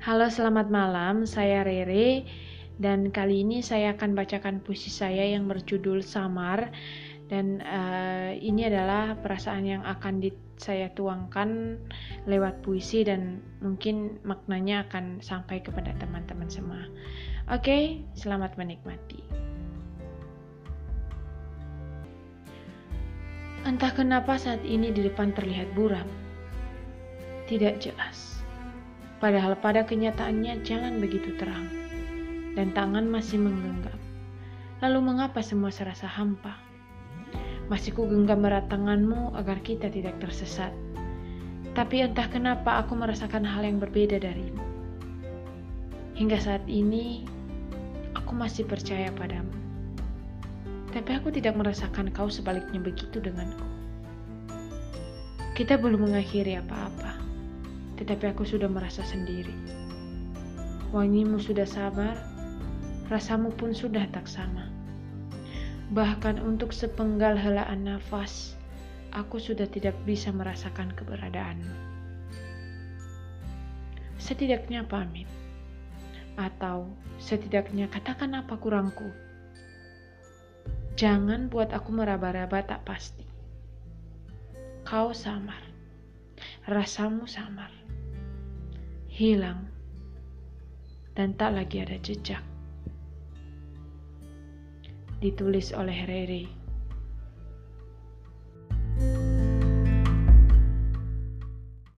Halo, selamat malam. Saya Rere dan kali ini saya akan bacakan puisi saya yang berjudul Samar dan uh, ini adalah perasaan yang akan di, saya tuangkan lewat puisi dan mungkin maknanya akan sampai kepada teman-teman semua. Oke, selamat menikmati. Entah kenapa saat ini di depan terlihat buram. Tidak jelas. Padahal pada kenyataannya jalan begitu terang. Dan tangan masih menggenggam. Lalu mengapa semua serasa hampa? Masih ku genggam erat tanganmu agar kita tidak tersesat. Tapi entah kenapa aku merasakan hal yang berbeda darimu. Hingga saat ini, aku masih percaya padamu. Tapi aku tidak merasakan kau sebaliknya begitu denganku. Kita belum mengakhiri apa-apa, tetapi aku sudah merasa sendiri. Wangimu sudah sabar, rasamu pun sudah tak sama. Bahkan untuk sepenggal helaan nafas, aku sudah tidak bisa merasakan keberadaanmu. Setidaknya pamit, atau setidaknya katakan apa kurangku Jangan buat aku meraba-raba tak pasti. Kau samar, rasamu samar, hilang, dan tak lagi ada jejak. Ditulis oleh Rere